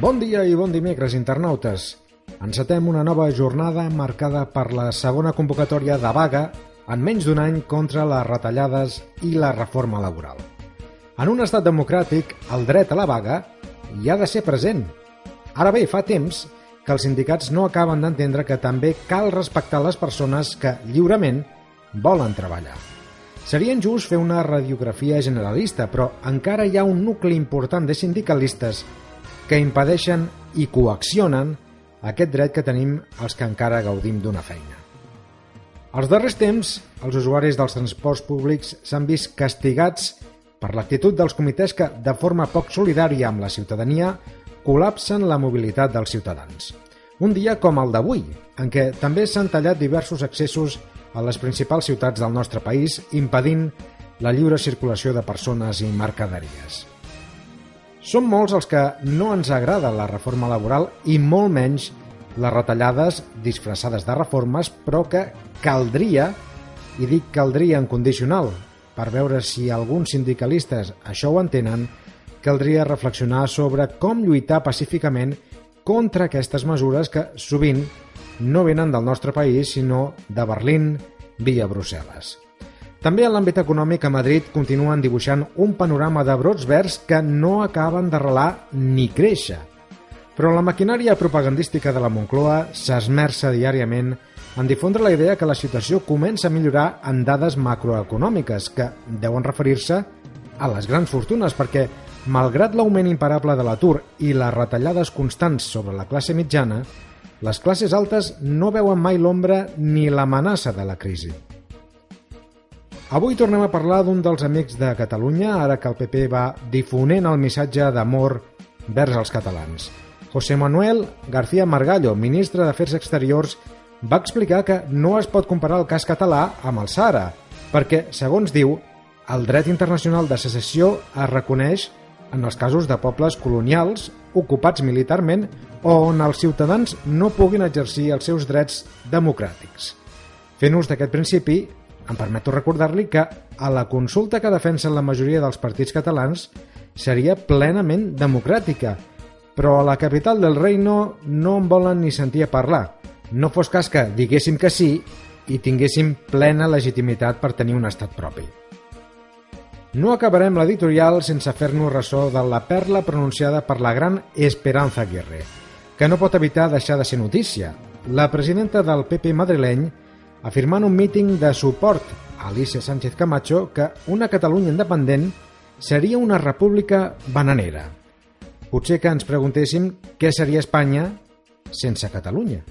Bon dia i bon dimecres, internautes. Encetem una nova jornada marcada per la segona convocatòria de vaga en menys d'un any contra les retallades i la reforma laboral. En un estat democràtic, el dret a la vaga hi ha de ser present. Ara bé, fa temps que els sindicats no acaben d'entendre que també cal respectar les persones que lliurement volen treballar. Seria injust fer una radiografia generalista, però encara hi ha un nucli important de sindicalistes que impedeixen i coaccionen aquest dret que tenim els que encara gaudim d'una feina. Als darrers temps, els usuaris dels transports públics s'han vist castigats per l'actitud dels comitès que, de forma poc solidària amb la ciutadania, col·lapsen la mobilitat dels ciutadans. Un dia com el d'avui, en què també s'han tallat diversos accessos a les principals ciutats del nostre país, impedint la lliure circulació de persones i mercaderies. Som molts els que no ens agrada la reforma laboral i molt menys les retallades disfressades de reformes, però que caldria, i dic caldria en condicional, per veure si alguns sindicalistes això ho entenen, caldria reflexionar sobre com lluitar pacíficament contra aquestes mesures que sovint no venen del nostre país, sinó de Berlín via Brussel·les. També en l'àmbit econòmic a Madrid continuen dibuixant un panorama de brots verds que no acaben d'arrelar ni créixer. Però la maquinària propagandística de la Moncloa s'esmerça diàriament en difondre la idea que la situació comença a millorar en dades macroeconòmiques que deuen referir-se a les grans fortunes perquè, malgrat l'augment imparable de l'atur i les retallades constants sobre la classe mitjana, les classes altes no veuen mai l'ombra ni l'amenaça de la crisi. Avui tornem a parlar d'un dels amics de Catalunya, ara que el PP va difonent el missatge d'amor vers els catalans. José Manuel García Margallo, ministre d'Afers Exteriors, va explicar que no es pot comparar el cas català amb el Sahara, perquè, segons diu, el dret internacional de secessió es reconeix en els casos de pobles colonials ocupats militarment o on els ciutadans no puguin exercir els seus drets democràtics. Fent ús d'aquest principi, em permeto recordar-li que a la consulta que defensen la majoria dels partits catalans seria plenament democràtica, però a la capital del reino no en volen ni sentir a parlar. No fos cas que diguéssim que sí i tinguéssim plena legitimitat per tenir un estat propi. No acabarem l'editorial sense fer-nos ressò de la perla pronunciada per la gran Esperanza Aguirre, que no pot evitar deixar de ser notícia. La presidenta del PP madrileny afirmant un míting de suport a Alicia Sánchez Camacho que una Catalunya independent seria una república bananera. Potser que ens preguntéssim què seria Espanya sense Catalunya.